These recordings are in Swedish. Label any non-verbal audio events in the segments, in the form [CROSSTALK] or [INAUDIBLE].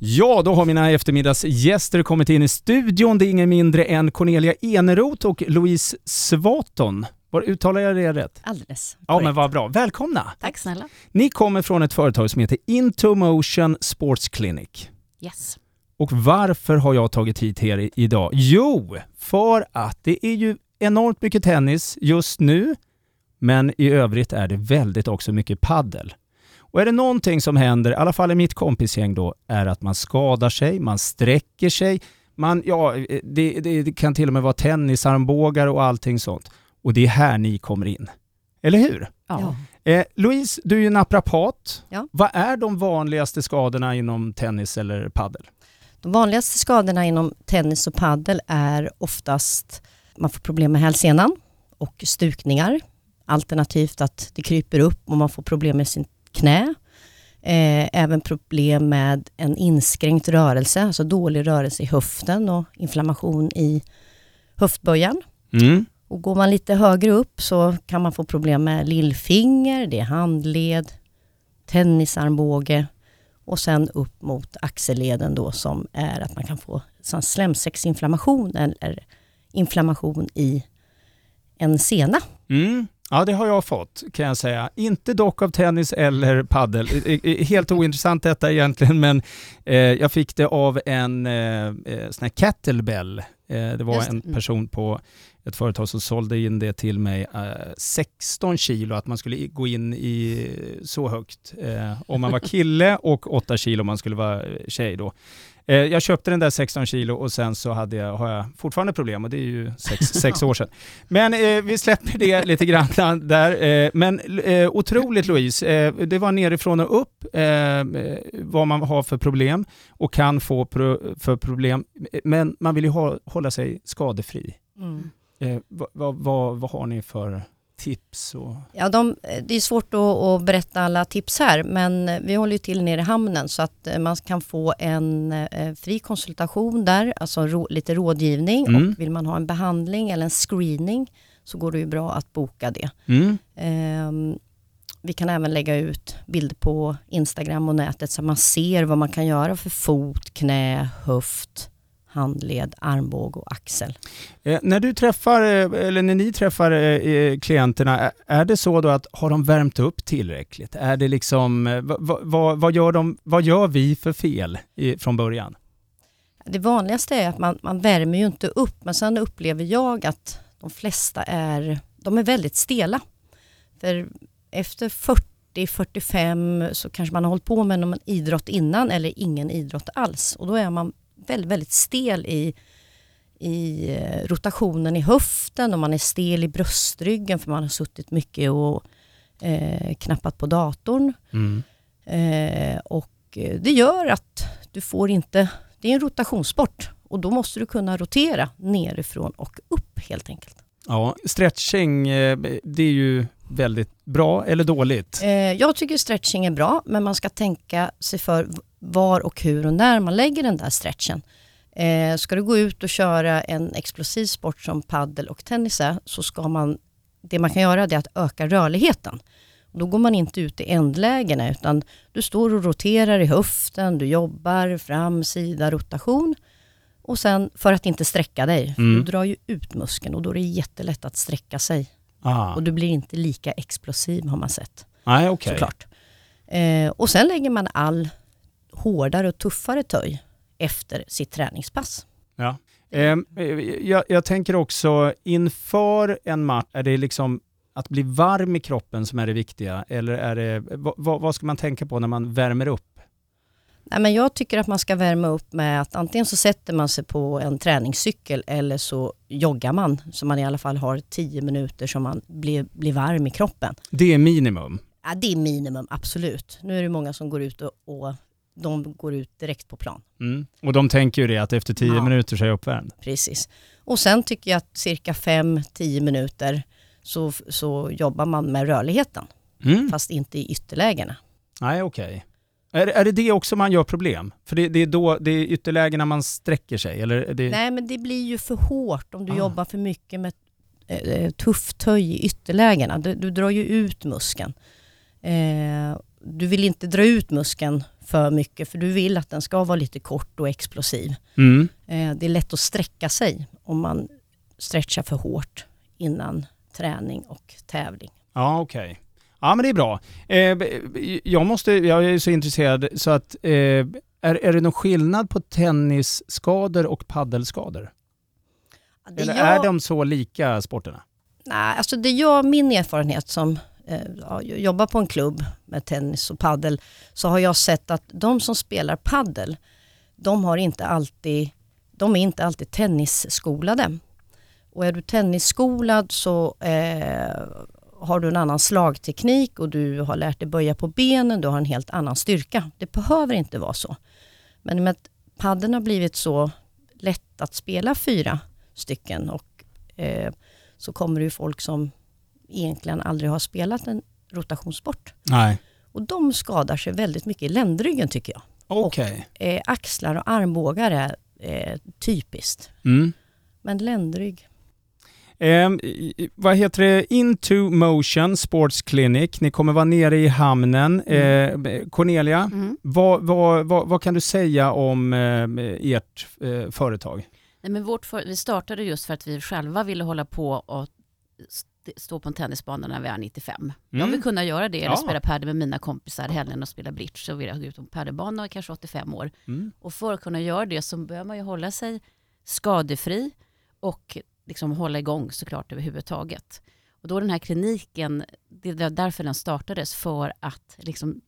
Ja, då har mina eftermiddagsgäster kommit in i studion. Det är ingen mindre än Cornelia Eneroth och Louise Svaton. Var uttalar jag det rätt? Alldeles. Ja, korrekt. men vad bra. Välkomna! Tack snälla. Ni kommer från ett företag som heter Into Motion Sports Clinic. Yes. Och varför har jag tagit hit er idag? Jo, för att det är ju enormt mycket tennis just nu, men i övrigt är det väldigt också mycket paddel. Och är det någonting som händer, i alla fall i mitt kompisgäng då, är att man skadar sig, man sträcker sig, man, ja, det, det, det kan till och med vara tennisarmbågar och allting sånt. Och det är här ni kommer in. Eller hur? Ja. Eh, Louise, du är ju naprapat. Ja. Vad är de vanligaste skadorna inom tennis eller paddel? De vanligaste skadorna inom tennis och paddel är oftast man får problem med hälsenan och stukningar. Alternativt att det kryper upp och man får problem med sin knä. Eh, även problem med en inskränkt rörelse, alltså dålig rörelse i höften och inflammation i höftböjan. Mm. Och går man lite högre upp så kan man få problem med lillfinger, det är handled, tennisarmbåge och sen upp mot axelleden då som är att man kan få slemsäcksinflammation eller inflammation i en sena. Mm. Ja, det har jag fått kan jag säga. Inte dock av tennis eller paddel. Eh, eh, Helt ointressant detta egentligen, men eh, jag fick det av en eh, eh, sån här kettlebell. Eh, det var Just en Mm. person på ett företag som sålde in det till mig, eh, 16 kilo, att man skulle gå in i så högt eh, om man var kille och 8 kilo om man skulle vara eh, tjej då. Eh, jag köpte den där 16 kilo och sen så hade jag, har jag fortfarande problem och det är ju sex, [LAUGHS] sex år sedan. Men eh, vi släpper det [LAUGHS] lite grann där. Eh, men eh, otroligt Louise, eh, det var nerifrån och upp eh, vad man har för problem och kan få pro, för problem. Men man vill ju ha, hålla sig skadefri. Vad, vad, vad, vad har ni för tips? Och... Ja, de, det är svårt att, berätta alla tips här men vi håller ju till nere i hamnen så att eh, man kan få en eh, fri konsultation där, alltså lite rådgivning Mm. och vill man ha en behandling eller en screening så går det ju bra att boka det. Mm. Ehm, vi kan även lägga ut bilder på Instagram och nätet så man ser vad man kan göra för fot, knä, höft, handled, armbåge och axel. Eh, när du träffar, eh, eller när ni träffar eh, eh, klienterna, är det så då att har de värmt upp tillräckligt? Är det liksom, eh, vad, vad, vad, gör, de, vad gör vi för fel i, från början? Det vanligaste är att man, man värmer ju inte upp, men sen upplever jag att de flesta är, de är väldigt stela. För efter 40-45 så kanske man har hållit på med någon idrott innan eller ingen idrott alls. Och då är man väldigt, väldigt stel i, i eh, rotationen i höften och man är stel i bröstryggen för man har suttit mycket och eh, knappat på datorn. Eh, och eh, det gör att du får inte, det är en rotationssport och då måste du kunna rotera nerifrån och upp helt enkelt. Ja, stretching, eh, det är ju väldigt bra eller dåligt. Eh, jag tycker stretching är bra men man ska tänka sig för var och hur och när man lägger den där stretchen. Eh, ska du gå ut och köra en explosiv sport som paddel och tennis är så ska man, det man kan göra är att öka rörligheten. Då går man inte ut i ändlägena utan du står och roterar i höften, du jobbar fram, sida, rotation. Och sen för att inte sträcka dig, Mm. du drar ju ut muskeln och då är det jättelätt att sträcka sig. Ah. Och du blir inte lika explosiv har man sett Nej, okej. såklart. Eh, och sen lägger man all hårdare och tuffare töj efter sitt träningspass. Ja. Ehm, eh, jag, jag tänker också inför en match, är det liksom att bli varm i kroppen som är det viktiga? Eller är det, vad vad ska man tänka på när man värmer upp? Nej, men jag tycker att man ska värma upp med att antingen så sätter man sig på en träningscykel eller så joggar man så man i alla fall har 10 minuter som man blir, blir varm i kroppen. Det är minimum. Ja, det är minimum, absolut. Nu är det många som går ut och, och de går ut direkt på plan. Mm. Och de tänker ju det att efter tio Ja. minuter så är jag uppvärmd. Precis. Och sen tycker jag att cirka 5-10 minuter så, så jobbar man med rörligheten, Mm. fast inte i ytterlägena. Nej, okej. Är, är det det också man gör problem? För det, det är då, det är ytterlägena man sträcker sig? Eller det... Nej, men det blir ju för hårt om du Ah. jobbar för mycket med eh, tuff töj i ytterlägena. Du, du drar ju ut muskeln. Eh, du vill inte dra ut muskeln för mycket för du vill att den ska vara lite kort och explosiv. Mm. Eh, det är lätt att sträcka sig om man stretchar för hårt innan träning och tävling. Ja, okej. Ja, men det är bra. Eh, jag, måste, jag är så intresserad så att eh, är, är det någon skillnad på tennisskador och paddelskador? Det Eller jag- är de så lika sporterna? Nej, alltså det jag, min erfarenhet som eh, jobbar på en klubb med tennis och paddel så har jag sett att de som spelar paddel, de, har inte alltid, de är inte alltid tennisskolade. Och är du tennisskolad så eh, har du en annan slagteknik och du har lärt dig böja på benen, du har en helt annan styrka. Det behöver inte vara så. Men med att paddeln har blivit så lätt att spela fyra stycken och eh, så kommer det ju folk som egentligen aldrig har spelat en rotationssport. Nej. Och de skadar sig väldigt mycket i ländryggen tycker jag. Okej. Eh, axlar och armbågar är eh, typiskt. Mm. Men ländrygg, Ehm, i- vad heter det? Into Motion Sports Clinic. Ni kommer vara nere i hamnen. Mm. Eh, Cornelia, Mm. vad, vad, vad, vad kan du säga om eh, ert eh, företag? Nej, men vårt för, vi startade just för att vi själva ville hålla på och st- stå på en tennisbana när vi är 95. Jag Mm. vill kunna göra det, eller Ja. spela padel med mina kompisar helgen och spela bridge. Så vill jag gå ut på padelbana och kanske 85 år. Mm. Och för att kunna göra det så behöver man ju hålla sig skadefri och liksom hålla igång såklart överhuvudtaget. Och då den här kliniken, det är därför den startades, för att liksom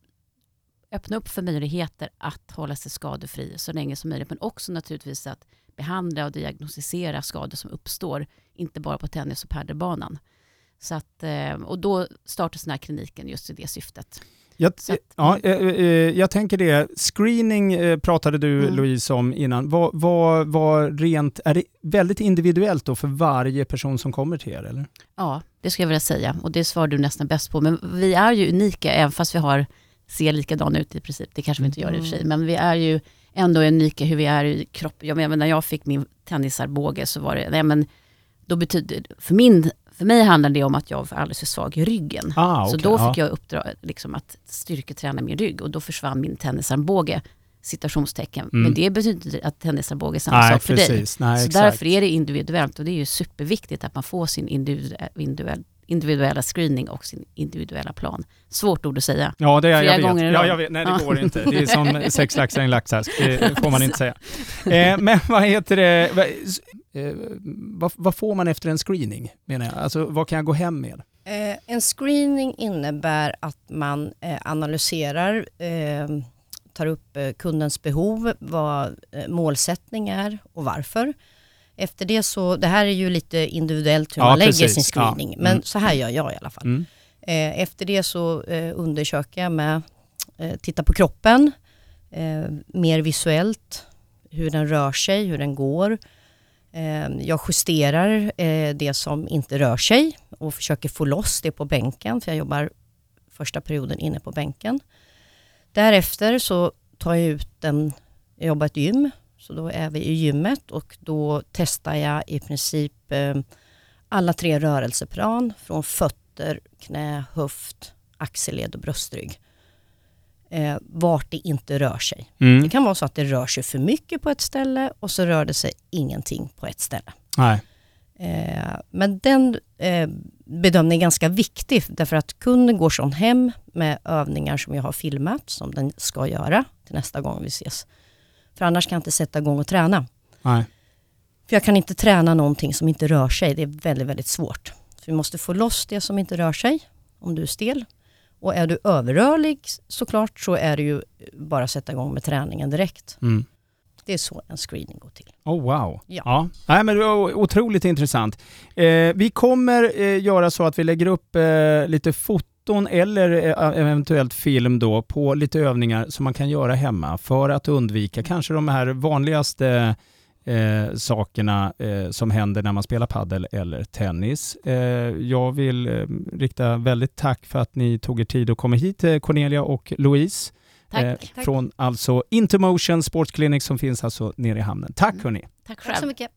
öppna upp för möjligheter att hålla sig skadefri så länge som möjligt. Men också naturligtvis att behandla och diagnostisera skador som uppstår, inte bara på tennis och padelbanan. Så att, eh, och då startades den här kliniken just i det syftet. Jag, ja, eh, eh, jag tänker det. Screening eh, pratade du Mm. Louise om innan. Vad, vad, vad rent, är det väldigt individuellt då för varje person som kommer till er? Eller? Ja, det skulle jag vilja säga. Och det svarar du nästan bäst på. Men vi är ju unika, även fast vi har, ser likadana ut i princip. Det kanske vi inte gör i och för sig. Men vi är ju ändå unika hur vi är i kroppen. Jag menar, när jag fick min tennisarmbåge så var det, nej men, då betyder, för, min, för mig handlar det om att jag var alldeles för svag i ryggen. Ah, Så okej, då fick jag uppdrag liksom, att styrketräna min rygg och då försvann min tennisarmbåge, citationstecken. Mm. Men det betyder inte att tennisarmbåge är samma Nej, sak för dig. precis. Nej, Så exakt. därför är det individuellt och det är ju superviktigt att man får sin individuell, individuella screening och sin individuella plan. Svårt ord att säga. Ja, det är, Flera jag vet. gånger i Ja, jag vet. Nej, det Ja. går inte. Det är som [LAUGHS] sex laxar i en laxask. Det får man inte säga. Eh, men vad heter det? Vad, eh, vad, vad får man efter en screening? Menar jag? Alltså, vad kan jag gå hem med? Eh, en screening innebär att man eh, analyserar, eh, tar upp eh, kundens behov, vad eh, målsättning är och varför. Efter det så, det här är ju lite individuellt hur Ja, man lägger precis. sin screening, Ja. men Mm. så här gör jag i alla fall. Mm. Efter det så undersöker jag med, eh, titta på kroppen, mer visuellt, hur den rör sig, hur den går. Ehm, jag justerar eh, det som inte rör sig och försöker få loss det på bänken, för jag jobbar första perioden inne på bänken. Därefter så tar jag ut den, jag jobbar i ett gym, så då är vi i gymmet och då testar jag i princip ehm, alla tre rörelseplan från fötter, knä, höft, axelled och bröstrygg. Eh, vart det inte rör sig. Mm. Det kan vara så att det rör sig för mycket på ett ställe och så rör det sig ingenting på ett ställe. Nej. Eh, men den eh, bedömningen är ganska viktig därför att kunden går som hem med övningar som jag har filmat som den ska göra till nästa gång vi ses. För annars kan jag inte sätta igång och träna. Nej. För jag kan inte träna någonting som inte rör sig. Det är väldigt, väldigt svårt. Så vi måste få loss det som inte rör sig om du är stel. Och är du överrörlig såklart så är det ju bara att sätta igång med träningen direkt. Mm. Det är så en screening går till. Oh wow. Ja. Nej, men det var otroligt intressant. Eh, vi kommer eh, göra så att vi lägger upp eh, lite foton eller eh, eventuellt film då på lite övningar som man kan göra hemma för att undvika kanske de här vanligaste eh, sakerna eh, som händer när man spelar paddel eller tennis. Eh, jag vill eh, rikta väldigt tack för att ni tog er tid att komma hit, eh, Cornelia och Louise. Tack. Eh, Tack. Från alltså Intermotion Sports Clinic som finns alltså nere i hamnen. Tack Mm. hörni! Tack Tack själv. så mycket.